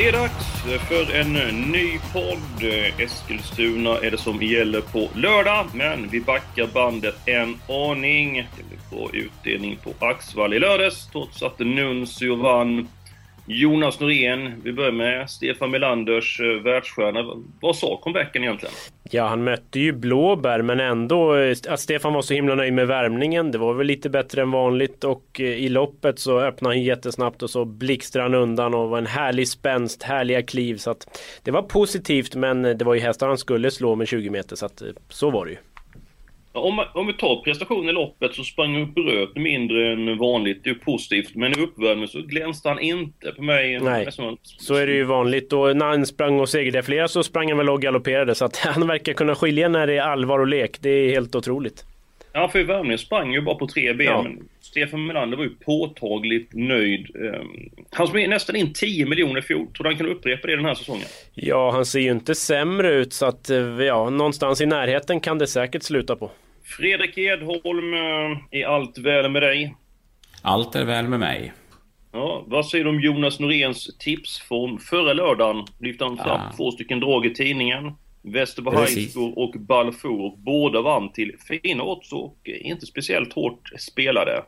Det är dags för en ny podd. Eskilstuna är det som gäller på lördag, men vi backar bandet en aning. Det blir bra utdelning på Axvall i lördags, trots att Nuncio vann. Jonas Norén, vi börjar med Stefan Melanders eh, världsstjärna. Vad sa comebacken egentligen? Ja, han mötte ju blåbär, men ändå eh, att Stefan var så himla nöjd med värmningen. Det var väl lite bättre än vanligt och eh, i loppet så öppnade han jättesnabbt och så blixtrade han undan och var en härlig spänst, härliga kliv. Så att det var positivt, men det var ju hästar han skulle slå med 20 meter, så att eh, så var det ju. Om, om vi tar prestationen i loppet så sprang han upp bröt mindre än vanligt. Det är ju positivt. Men i uppvärmningen så glänste han inte på mig. Nej, så är det ju vanligt. Och när han sprang och segerdefilerade så sprang han väl och galopperade. Så att han verkar kunna skilja när det är allvar och lek. Det är helt otroligt. Ja, för i värmningen sprang ju bara på tre ben. Ja. Men Stefan Melander var ju påtagligt nöjd. Ehm, Han som är nästan in 10 miljoner i fjol. Tror du han kan upprepa det den här säsongen? Ja, han ser ju inte sämre ut så att eh, ja, någonstans i närheten kan det säkert sluta på. Fredrik Edholm, eh, är allt väl med dig? Allt är väl med mig. Ja, vad säger du om Jonas Noréns tips från förra lördagen? Lyfte han fram Ja. två stycken drag i tidningen. Västerbo och Balfour. Båda vann till fina odds och inte speciellt hårt spelade.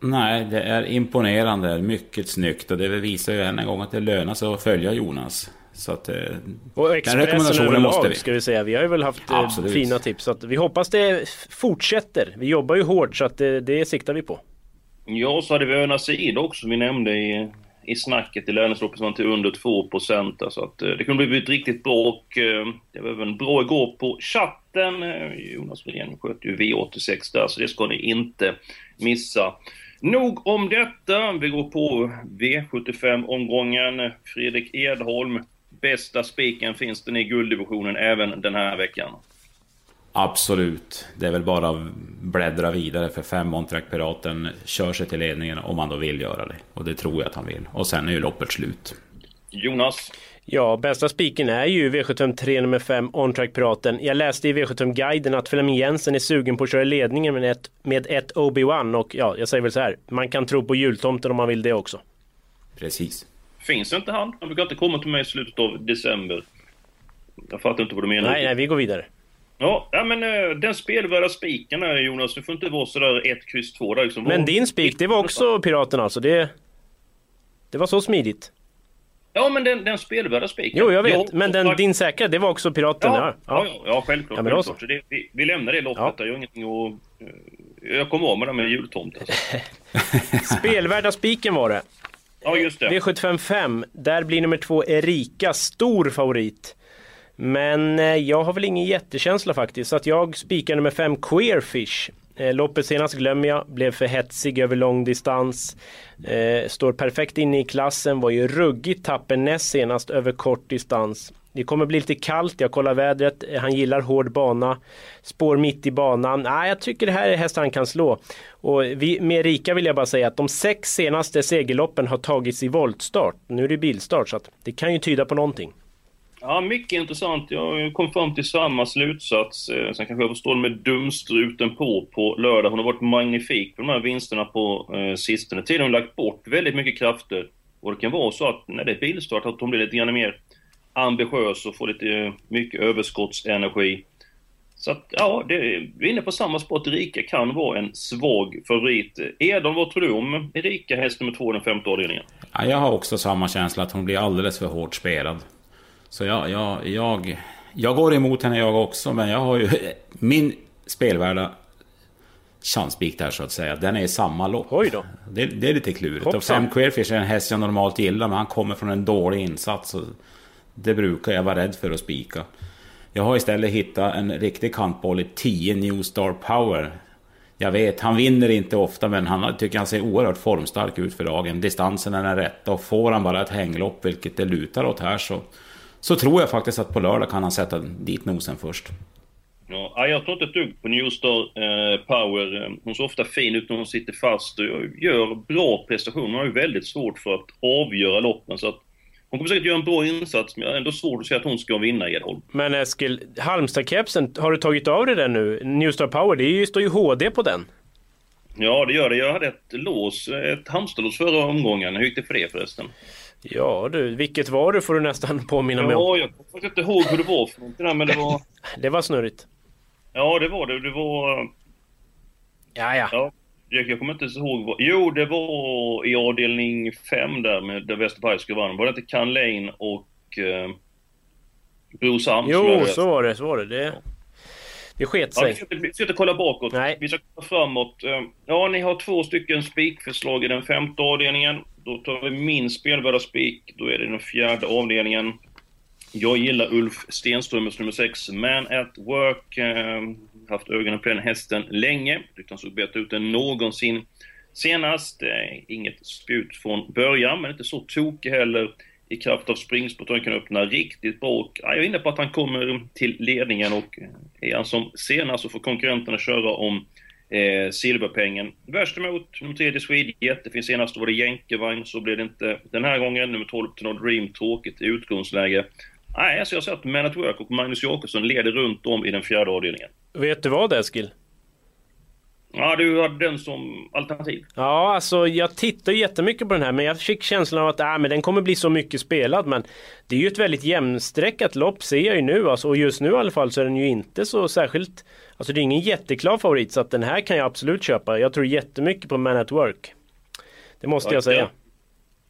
Nej, det är imponerande. Mycket snyggt. Och det visar ju än en gång att det lönar sig att följa Jonas. Så att... eh, Och den Expressen rekommendationen måste överlag vi. ska vi säga. Vi har ju väl haft eh, Absolut. fina tips. Så att vi hoppas det fortsätter. Vi jobbar ju hårt så att det, det siktar vi på. Ja, så hade vi Öna Sid också, som vi nämnde i, i snacket i Lönesloppet som var till under 2 procent. Så att eh, det kunde blivit riktigt bra och det var även bra igår på chatten. Jonas Norén sköt ju V86 där, så det ska ni inte missa. Nog om detta. Vi går på V75-omgången. Fredrik Edholm, bästa spiken finns den i gulddivisionen även den här veckan. Absolut. Det är väl bara att bläddra vidare för fem Montreal Piraten kör sig till ledningen om han då vill göra det. Och det tror jag att han vill. Och sen är ju loppet slut. Jonas? Ja, bästa spiken är ju V753 nummer 5 On-Track Piraten. Jag läste i V75-guiden att Flemming Jensen är sugen på att köra ledningen med ett, med ett Obi-Wan och ja, jag säger väl så här. Man kan tro på jultomten om man vill det också. Precis. Finns inte han? Han brukar inte komma till mig i slutet av december. Jag fattar inte vad du menar. Nej, nej, vi går vidare. Ja, ja men eh, den spelvärda spiken är Jonas, du får inte vara sådär 1, kryss 2 där liksom. Men din spik, det var också Piraten alltså. Det, det var så smidigt. Ja, men den, den spelvärda spiken. Jo, jag vet. Ja, men den, och- din säkra, det var också Piraten. Ja, Ja, ja, ja, ja självklart. Ja, men självklart. Så det, vi, vi lämnar det loppet. Ja. Jag ingenting att... eh, Jag kommer av med det med jultomten. Alltså. Spelvärda spiken var det. Ja, just det. V755, där blir nummer två Erika stor favorit. Men eh, jag har väl ingen jättekänsla faktiskt, så att jag spikar nummer fem Queerfish. Eh, loppet senast glömmer jag, blev för hetsig över lång distans. Eh, står perfekt inne i klassen, var ju ruggigt tapper näst senast över kort distans. Det kommer bli lite kallt, jag kollar vädret, eh, han gillar hård bana. Spår mitt i banan, nej jag tycker det här är hästar han kan slå. Och vi, med Erika vill jag bara säga att de sex senaste segerloppen har tagits i voltstart. Nu är det bilstart så att det kan ju tyda på någonting. Ja, mycket intressant. Jag kom fram till samma slutsats. Eh, Sen kanske jag får stå med dumstruten på på lördag. Hon har varit magnifik på de här vinsterna på eh, sistone. Tiden har hon lagt bort väldigt mycket krafter. Och det kan vara så att när det är bilstart att hon blir lite grann mer ambitiös och får lite eh, mycket överskottsenergi. Så att, ja, det, vi är inne på samma spår. Erika kan vara en svag favorit. Edon, vad tror du om Erika, häst nummer två, den femte avdelningen? Ja, jag har också samma känsla att hon blir alldeles för hårt spelad. Så jag, jag, jag, jag går emot henne jag också, men jag har ju... Min spelvärda chansspik där så att säga, den är i samma lopp. Oj då. Det, det är lite klurigt. Och Hoppsan. Fem Queerfish är en häst jag normalt gillar, men han kommer från en dålig insats. Och det brukar jag vara rädd för att spika. Jag har istället hittat en riktig kantboll i 10 New Star Power. Jag vet, han vinner inte ofta men han tycker han ser oerhört formstark ut för dagen. Distansen är den rätta och får han bara ett hänglopp, vilket det lutar åt här, så, så tror jag faktiskt att på lördag kan han sätta dit nosen först. Ja, jag tror inte ett dugg på Newstar eh, Power. Hon ser ofta fin ut när hon sitter fast och gör bra prestationer. Hon har ju väldigt svårt för att avgöra loppen. Så att hon kommer säkert göra en bra insats, men jag har ändå svårt att säga att hon ska vinna Edholm. Men Eskil, Halmstad-kepsen, har du tagit av dig den nu? Newstar Power, det står ju HD på den. Ja, det gör det. Jag hade ett lås, ett Halmstad-lås förra omgången. Hur gick det för det förresten? Ja du, vilket var det får du nästan påminna mig om. Ja, jag kommer inte ihåg hur det var för någonting där, men det var... det var snurrigt. Ja, det var det. Det var... Ja, ja. ja jag, jag kommer inte ihåg vad... Jo, det var i avdelning 5 där med där Westerbergska vann. Var det inte Can Lane och eh, Brosam? Jo, så var det. Så var det. Det, det sket sig. Ja, vi ska inte kolla bakåt. Nej. Vi ska kolla framåt. Eh, ja, ni har två stycken spikförslag i den femte avdelningen. Då tar vi min spelvärda spik. Då är det den fjärde avdelningen. Jag gillar Ulf Stenströmers nummer 6, Man at Work. Eh, haft ögonen på den hästen länge. Tyckte han såg bättre ut än någonsin senast. Eh, inget spjut från början, men inte så tokig heller i kraft av springsport. Han kan öppna riktigt bra och ja, jag är inne på att han kommer till ledningen och eh, är han som senast så får konkurrenterna köra om eh, silverpengen. Värst emot, nummer 3 till Det finns senast, var det jänkevagn, så blev det inte den här gången. Nummer 12 till No Dream, tråkigt i utgångsläge. Nej, så jag ser att Man at Work och Magnus Jakobsson leder runt om i den fjärde avdelningen. Vet du vad Eskil? Ja, du hade den som alternativ. Ja, alltså jag tittar jättemycket på den här men jag fick känslan av att äh, men den kommer bli så mycket spelad men det är ju ett väldigt jämnstreckat lopp ser jag ju nu alltså, och just nu i alla fall så är den ju inte så särskilt Alltså det är ingen jätteklar favorit så att den här kan jag absolut köpa. Jag tror jättemycket på Man at Work. Det måste Tack, jag säga.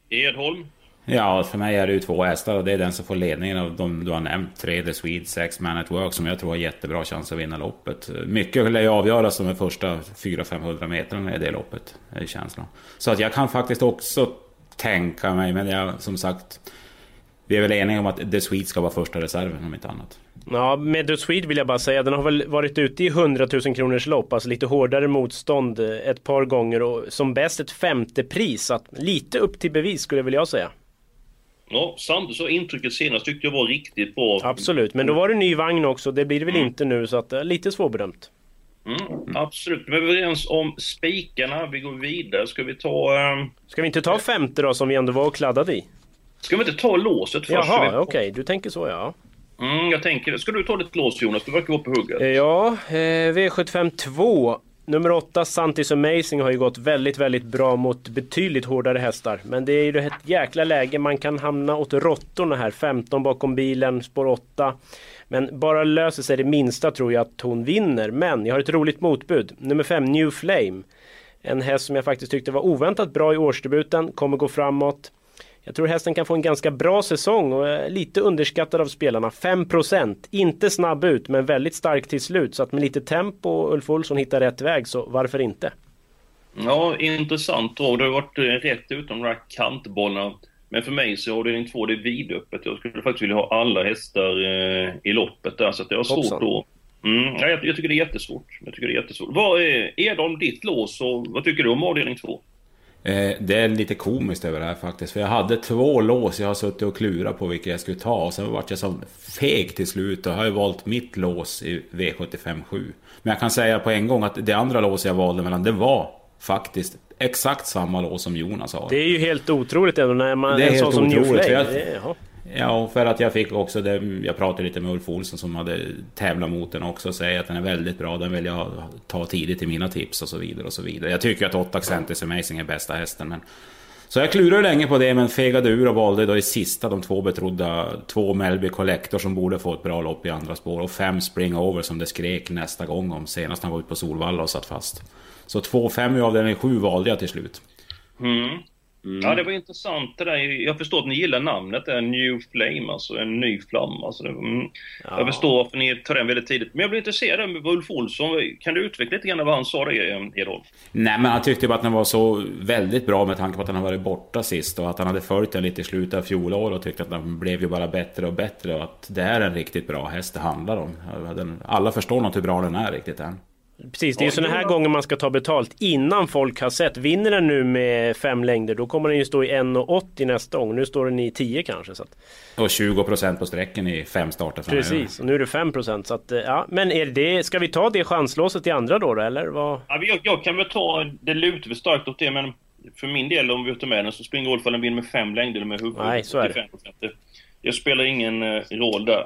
Edholm? Ja, för mig är det ju två hästar och det är den som får ledningen av de du har nämnt. Tre The Swede, sex Man at Work som jag tror har jättebra chans att vinna loppet. Mycket lär ju avgöras de första 400-500 metrarna i det loppet, är känslan. Så att jag kan faktiskt också tänka mig, men jag som sagt... Vi är väl eniga om att The Swede ska vara första reserven om inte annat. Ja, med The Swede vill jag bara säga, den har väl varit ute i 100 000 kronors lopp, alltså lite hårdare motstånd ett par gånger och som bäst ett femte pris. Så att lite upp till bevis skulle jag vilja säga. Ja, samtidigt så intrycket senast tyckte jag var riktigt bra. Absolut, men då var det ny vagn också. Det blir det väl mm. inte nu, så att det är lite svårbedömt. Mm, absolut, vi är överens om spikarna. Vi går vidare. Ska vi ta... Um... Ska vi inte ta femte då, som vi ändå var och kladdade i? Ska vi inte ta låset först? Jaha, okej. Okay. Du tänker så, ja. Mm, jag tänker... Ska du ta ditt lås, Jonas? Du verkar vara på hugget. Ja, eh, V75 2. Nummer 8, Santis Amazing, har ju gått väldigt, väldigt bra mot betydligt hårdare hästar. Men det är ju ett jäkla läge, man kan hamna åt råttorna här. 15 bakom bilen, spår 8. Men bara löser sig det minsta tror jag att hon vinner. Men jag har ett roligt motbud. Nummer 5, New Flame. En häst som jag faktiskt tyckte var oväntat bra i årsdebuten, kommer gå framåt. Jag tror hästen kan få en ganska bra säsong och är lite underskattad av spelarna. 5%, inte snabb ut men väldigt stark till slut. Så att med lite tempo och Ulf Olsson hittar rätt väg, så varför inte? Ja, intressant drag. det har varit eh, rätt ute de där kantbollarna. Men för mig så är avdelning 2 det är vidöppet. Jag skulle faktiskt vilja ha alla hästar eh, i loppet där, så att det har svårt då. Mm, jag, jag, tycker det är jättesvårt. Jag tycker det är jättesvårt. Vad är, är de ditt lås och vad tycker du om avdelning 2? Det är lite komiskt över det här faktiskt. För jag hade två lås jag har suttit och klurat på vilka jag skulle ta. Och sen vart jag så feg till slut och har ju valt mitt lås i V75 7. Men jag kan säga på en gång att det andra låset jag valde mellan det var faktiskt exakt samma lås som Jonas har. Det är ju helt otroligt ändå när man det är, en sån som New Flame. Ja, för att jag fick också det, jag pratade lite med Ulf Olsson som hade tävlat mot den också och säger att den är väldigt bra, den vill jag ta tidigt i mina tips och så vidare och så vidare. Jag tycker att 8 Accentus Amazing är bästa hästen men så jag klurade länge på det men fegade ur och valde då i sista de två betrodda två Melby Collector som borde få ett bra lopp i andra spår och fem Spring Over som det skrek nästa gång om senast han var ute på Solvalla och satt fast. Så 2-5 i avdelning sju valde jag till slut. Mm. Mm. Ja, det var intressant det där. Jag förstår att ni gillar namnet, det är New Flame, alltså en ny flamma. Alltså det, mm. ja. Jag förstår varför ni tar den väldigt tidigt. Men jag blir intresserad av Ulf Olsson. Kan du utveckla lite grann vad han sa det, Edholm? Nej, men han tyckte bara att den var så väldigt bra med tanke på att han har varit borta sist och att han hade följt den lite i slutet av fjolåret och tyckte att den blev ju bara bättre och bättre och att det är en riktigt bra häst det handlar om. Alla förstår nog hur bra den är riktigt än. Precis, det är Ja, sådana här gånger man ska ta betalt innan folk har sett. Vinner den nu med fem längder då kommer den ju stå i 1,80 nästa gång. Nu står den i 10 kanske. Så att, Och 20% på sträcken i fem starter framöver. precis, och nu är det 5 så att, eh, ja. Men är det, ska vi ta det chanslåset i andra då, då eller? Vad? Ja, jag, jag kan väl ta, det lutar väl starkt åt det, men för min del om vi tar med den så spelar det ingen roll om den vinner med fem längder eller med huvud. Nej, så är det. 85%. Det, det spelar ingen eh, roll där.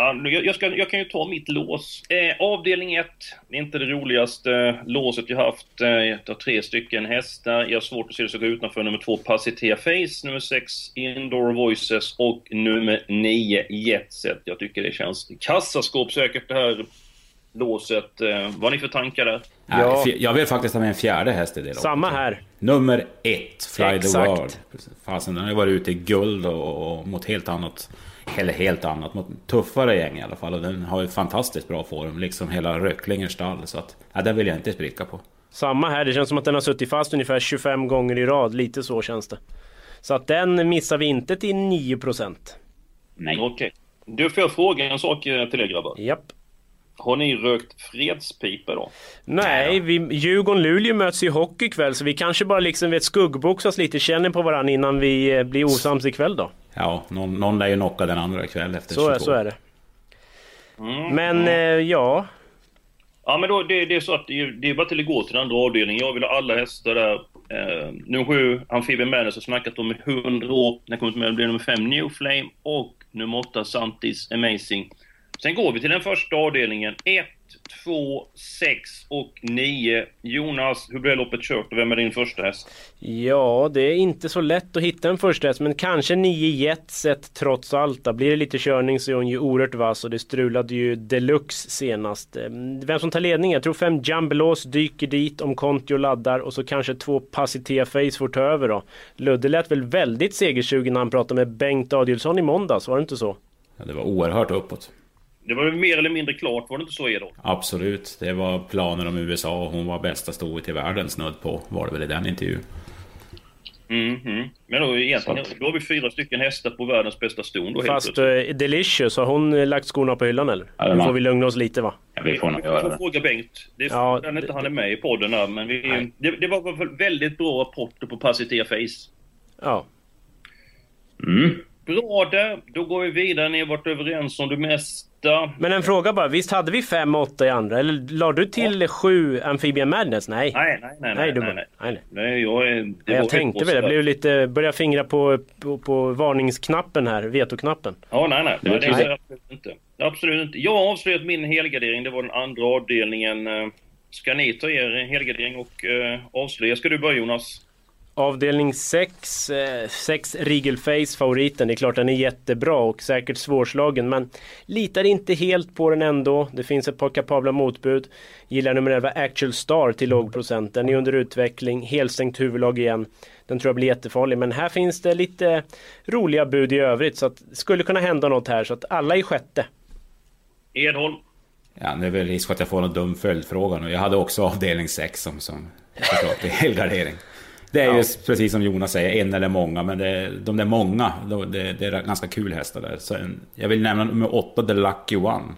Ja, jag, ska, jag kan ju ta mitt lås. Eh, avdelning 1, inte det roligaste låset jag haft. Eh, jag har tre stycken hästar. Jag har svårt att se det ska gå utanför nummer 2 Pacitea Face, nummer 6 Indoor Voices och nummer 9 Jetset. Jag tycker det känns kassaskåpssäkert det här låset. Eh, vad har ni för tankar där? Ja. Jag vill faktiskt ha med en fjärde häst i det loppet. Samma här. Nummer ett, Fly the Exakt. World. Fasen, den har ju varit ute i guld och, och mot helt annat... Eller helt annat, mot tuffare gäng i alla fall. Och den har ju fantastiskt bra form, liksom hela Röcklingers stall. Så att, ja, den vill jag inte spricka på. Samma här, det känns som att den har suttit fast ungefär 25 gånger i rad. Lite så känns det. Så att den missar vi inte till 9 Nej. Okej. Du, får jag fråga en sak eh, till er grabbar? Japp. Har ni rökt fredspipa då? Nej, vi, Djurgården-Luleå möts i hockey ikväll så vi kanske bara liksom vet skuggboxas lite, känner på varandra innan vi eh, blir osams ikväll då. Ja, någon, någon lär ju knocka den andra ikväll efter Så är, 22. så är det. Mm. Men eh, ja, Ja, men då, det, det är så att det, är- det är bara till att gå till den andra avdelningen. Jag vill ha alla hästar där. Eh, nummer sju, Amphibian Madness, har snackat om i 100 år. Den kommer med blir nummer fem, New Flame. Och nummer åtta, Santis Amazing. Sen går vi till den första avdelningen. 1, 2, 6 och 9. Jonas, hur blir loppet kört och vem är din första häst? ja, det är inte så lätt att hitta en första häst men kanske 9 Jetset trots allt. Då. Blir det lite körning så är hon ju oerhört vass och det strulade ju deluxe senast. Eh, Vem som tar ledningen? Jag tror fem Jumbelos dyker dit om Kontio laddar och så kanske två Pacitea Face får ta över då. Ludde lät väl väldigt segersugen när han pratade med Bengt Adielsson i måndags, var det inte så? Ja, det var oerhört uppåt. Det var mer eller mindre klart, var det inte så Edon? Absolut. Det var planer om USA och hon var bästa stoet i världen snudd på. Var det väl i den intervjun. Mhm. Men då, egentligen, då har vi fyra stycken hästar på världens bästa ston då Fast eh, Delicious, har hon eh, lagt skorna på hyllan eller? Ja, det Nu får vi lugna oss lite va? Ja, vi får Vi får det. fråga Bengt. Det är Ja, ja, inte det- han är med i podden här, men vi, det, det var väl väldigt bra rapporter på Pacitea Face. Ja. Mm. Bra där, då går vi vidare. Ni har varit överens om det mesta. Men en fråga bara, visst hade vi 5-8 i andra? Eller la du till 7 Amphibian Madness? Nej. Nej, nej, nej. Nej, du nej, nej. nej, nej. nej jag, är, det Nej, jag tänkte väl, jag blev lite, började fingra på, på, på varningsknappen här, vetoknappen. Ja, nej, nej. Det nej det det absolut inte. Absolut inte. Jag har avslöjat min helgardering. Det var den andra avdelningen. Eh, Ska ni ta er helgardering och eh, avslöja? Ska du börja Jonas? Avdelning 6, 6 Rigelface favoriten. Det är klart den är jättebra och säkert svårslagen men litar inte helt på den ändå. Det finns ett par kapabla motbud. Gillar nummer 11 Actual Star till låg procent. Den är under utveckling, helstängt huvudlag igen. Den tror jag blir jättefarlig men här finns det lite roliga bud i övrigt så att det skulle kunna hända något här så att alla i sjätte. Edholm? Ja, det är väl risk att jag får en dum följdfråga nu. Jag hade också avdelning 6 som, som är helgardering. Det är ju precis som Jonas säger, en eller många, men det, de där många, de- det, det är ganska kul hästar där. Så en, jag vill nämna nummer 8, The Lucky One.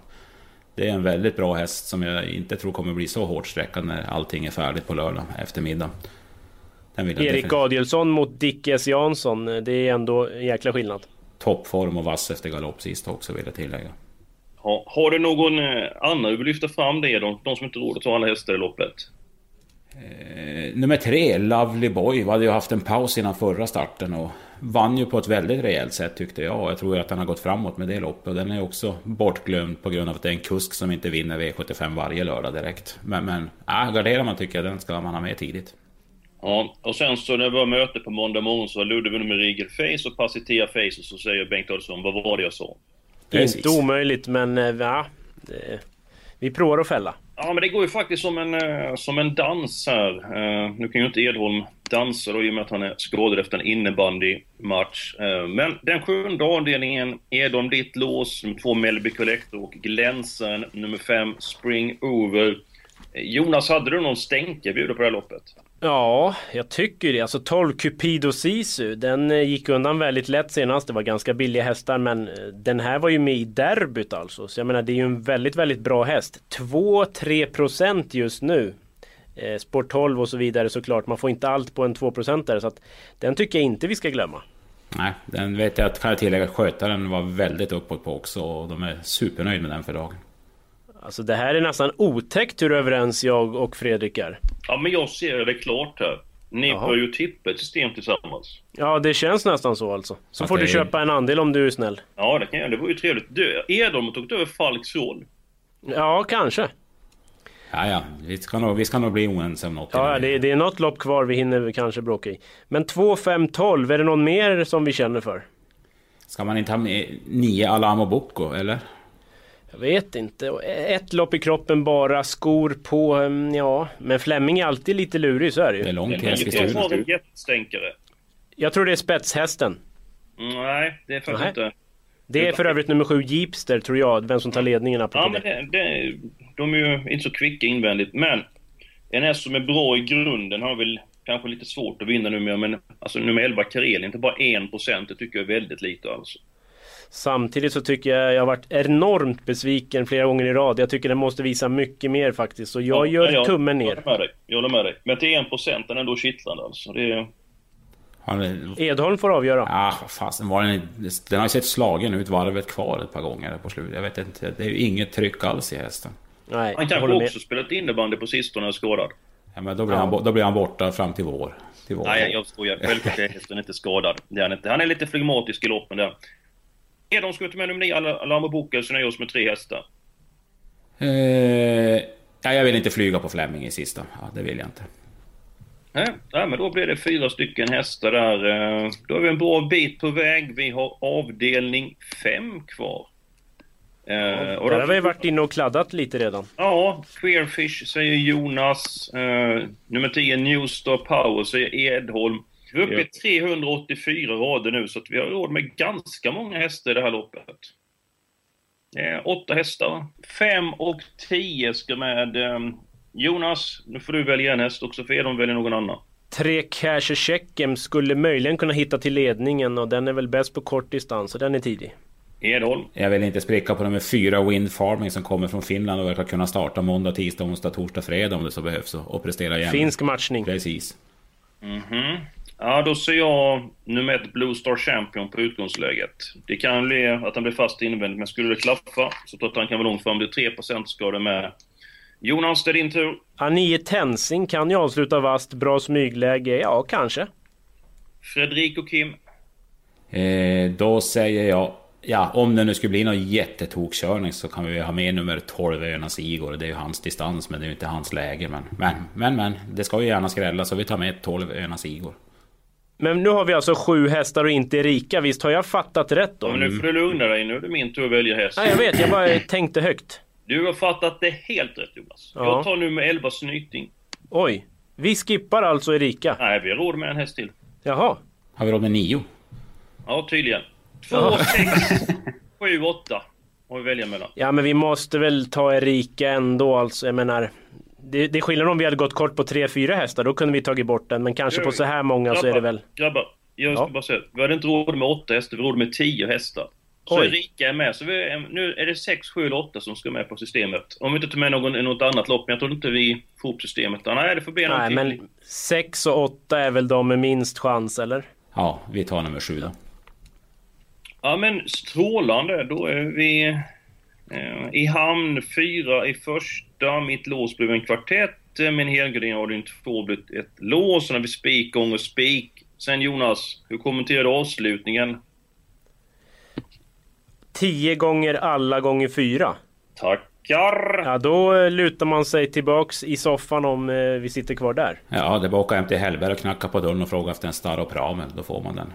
Det är en väldigt bra häst som jag inte tror kommer bli så hårt sträckad när allting är färdigt på lördag eftermiddag. Den vill jag Erik Adielsson mot Dick S Jansson. Det är ändå en jäkla skillnad. Toppform och vass efter galopp sist också vill jag tillägga. Ha, har du någon eh, annan du vill lyfta fram det? De, de som inte råd att ta alla hästar i loppet. Eh, nummer tre, Lovely Boy, vi hade ju haft en paus innan förra starten och vann ju på ett väldigt rejält sätt tyckte jag. Jag tror att den har gått framåt med det loppet och den är också bortglömd på grund av att det är en kusk som inte vinner V75 varje lördag direkt. Men, men äh, garderar man tycker jag den ska man ha med tidigt. Ja, och sen så när det var möte på måndag morgon så var vunnit med Rigel Face och Pacitea Face och så säger Bengt Adolfsson, vad var det jag sa? Precis. Inte omöjligt men eh, ja, det, vi provar att fälla. Ja, men det går ju faktiskt som en, eh, som en dans här. Eh, nu kan ju inte Edholm dansa då i och med att han är skadad efter en innebandymatch. Eh, men den sjunde avdelningen, Edholm ditt lås, nummer två Melby Collector och Glänsaren, nummer fem Spring Over. Jonas, hade du någon stänke bjuda på det här loppet? Ja, jag tycker det. Alltså 12 Cupido Sisu, den eh, gick undan väldigt lätt senast. Det var ganska billiga hästar men eh, den här var ju med i derbyt alltså. Så jag menar det är ju en väldigt, väldigt bra häst. 2-3% just nu. Eh, Sport 12 och så vidare såklart. Man får inte allt på en 2% så att den tycker jag inte vi ska glömma. Nej, den vet jag att kan jag tillägga att skötaren var väldigt uppåt på också och de är supernöjda med den för dagen. Alltså det här är nästan otäckt hur överens jag och Fredrik är. Ja, men jag ser det klart här. Ni Jaha. bör ju tippa ett system tillsammans. Ja, det känns nästan så alltså. Så Att får det du köpa en andel om du är snäll. Ja, det kan jag. Det var ju trevligt. Du, Edholm har tagit över Falks roll. Ja, kanske. Ja, ja, vi ska nog, vi ska nog bli oense om något. Ja, det, det är något lopp kvar vi hinner kanske bråka i. Men 2, 5, 12, är det någon mer som vi känner för? Ska man inte ha med nio Alamo Bocco, eller? Jag vet inte. Ett lopp i kroppen bara, skor på, ehm, ja. Men Flemming är alltid lite lurig, så är det Det är ju. långt till jättestänkare. Jag tror det är spetshästen. Mm, Nej, det är faktiskt inte. Det är för övrigt nummer 7, Jeepster, tror jag. Vem som tar ledningen Ja, men det. det, det, de är ju inte så kvicka invändigt. Men en häst som är bra i grunden har väl kanske lite svårt att vinna numera. Men alltså nummer 11 Karelin, inte bara 1%. Det tycker jag är väldigt lite alltså. Samtidigt så tycker jag jag har varit enormt besviken flera gånger i rad. Jag tycker den måste visa mycket mer faktiskt. Så jag gör Ja, tummen Jag ner. håller med dig. Jag håller med dig. Men till 1% den är ändå kittlande alltså. Det är... Han, Edholm får avgöra. Ja, vad fasen var den... Den har ju sett slagen ut varvet kvar ett par gånger på slutet. Jag vet inte, det är ju inget tryck alls i hästen. Nej, Han jag kanske håller med. också spelat innebandy på sistone och skadad. Ja, men då blir, han, bo- då blir han borta fram till vår. Till vår. Nej, jag skojar. Självklart är hästen inte skadad. Det är han, inte. han är lite flegmatisk i loppen där. Edholm ska vi ta med nummer 9 Alamo Bokel så nöjer oss med tre hästar. Eh, ja, jag vill inte flyga på Fleming i sista. Ja, det vill jag inte. Nej, men då blir det fyra stycken hästar där. Eh, Då är vi en bra bit på väg. Vi har avdelning 5 kvar. Eh, och Där har vi varit inne och kladdat lite redan. Ja, Queerfish säger Jonas. Eh, nummer 10 Newstar Power säger Edholm. Vi är uppe i 384 rader nu så att vi har råd med ganska många hästar i det här loppet. Eh, åtta hästar. 5 och 10 ska med. Eh, Jonas, nu får du välja en häst också för Edholm väljer någon annan. Tre Cash Checkem skulle möjligen kunna hitta till ledningen och den är väl bäst på kort distans så den är tidig. Edholm. Jag vill inte spricka på nummer fyra Wind Farming som kommer från Finland och verkar kunna starta måndag, tisdag, onsdag, torsdag, fredag om det så behövs och, och prestera igen. Finsk matchning. Precis. Mhm. Ja, då ser jag nummer ett Blue Star Champion på utgångsläget. Det kan bli att han blir fast invändigt, men skulle det klaffa så tror jag att han kan vara långt fram. Det är 3% ska det med. Jonas, det är din tur. Anie Tensing kan ju avsluta vast, bra smygläge, ja kanske. Fredrik och Kim. Eh, då säger jag... Ja, om det nu skulle bli någon jättetokkörning så kan vi ha med nummer 12 Önas Igor. Det är ju hans distans men det är ju inte hans läge. Men, men, men, men det ska ju gärna skrälla så vi tar med 12 Önas Igor. Men nu har vi alltså sju hästar och inte Erika, visst har jag fattat rätt då? Ja, men nu får du lugna dig. Nu är det min tur att välja häst. Nej, jag vet, jag bara tänkte högt. Du har fattat det helt rätt, Jonas. Ja. Jag tar nummer 11 Snyting. Oj. Vi skippar alltså Erika? Nej, vi har råd med en häst till. Jaha. Har vi råd med nio? Ja, tydligen. 2, Ja. 6, 7, 8 har vi välja mellan. Ja men vi måste väl ta Erika ändå alltså, jag menar det, det är skillnad om vi hade gått kort på 3-4 hästar, då kunde vi tagit bort den. Men kanske på så här många så är det väl... Grabbar, jag ska Ja. bara säga. Vi hade inte råd med åtta hästar, vi hade råd med tio hästar. Så Oj. Erika är med. Så vi, nu är det sex, sju eller åtta som ska med på systemet. Om vi inte tar med någon i något annat lopp, men jag tror inte vi får upp systemet. Nej, det får bli Nej men 6 och 8 är väl de med minst chans eller? Ja, vi tar nummer sju då. Ja, men strålande. Då är vi eh, i hamn. Fyra i första. Mitt lås blev en kvartett. Eh, Min din två blivit ett lås. Sen har vi spik, gånger spik. Sen Jonas, hur kommenterar du avslutningen? 10 gånger alla gånger 4. Tackar! Ja då eh, lutar man sig tillbaks i soffan om eh, vi sitter kvar där. Ja, det är bara att åka hem till Hellberg och knacka på dörren och fråga efter en Starro Pramel. Då får man den.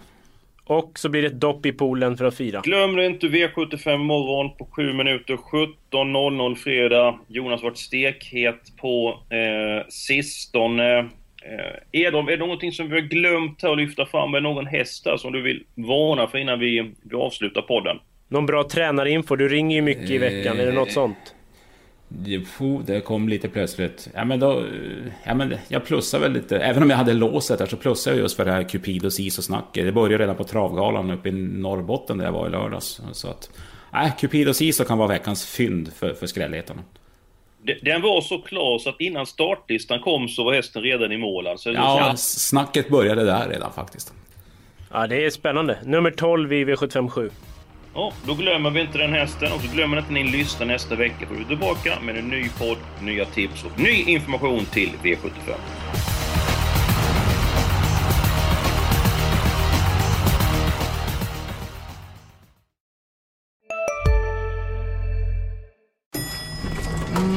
Och så blir det ett dopp i poolen för att fira. Glöm det inte V75 morgon på 7 minuter 17.00 fredag. Jonas varit stekhet på eh, sistone. Eh, är, de, är det någonting som vi har glömt här att lyfta fram? Är någon häst där som du vill varna för innan vi, vi avslutar podden? Någon bra tränarinfo? Du ringer ju mycket i veckan. Är det något sånt? Det kom lite plötsligt. Ja, men då, ja, men jag plussar väl lite. Även om jag hade låset där så plussade jag just för det här Cupidos ISO-snacket. Det började redan på Travgalan uppe i Norrbotten där jag var i lördags. Så att, nej, Cupidos ISO kan vara veckans fynd för, för skrälletarna. Den var så klar så att innan startlistan kom så var hästen redan i mål. Alltså, ja, snacket började där redan faktiskt. Ja, det är spännande. Nummer 12 i V757. Ja, då glömmer vi inte den hästen och så glömmer inte ni lyssna nästa vecka. För vi är tillbaka med en ny podd, nya tips och ny information till V75.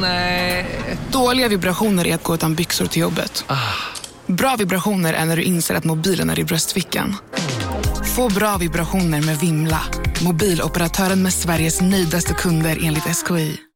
Nej. Dåliga vibrationer är att gå utan byxor till jobbet. Bra vibrationer är när du inser att mobilen är i bröstfickan. Få bra vibrationer med Vimla. Mobiloperatören med Sveriges nöjdaste kunder enligt SKI.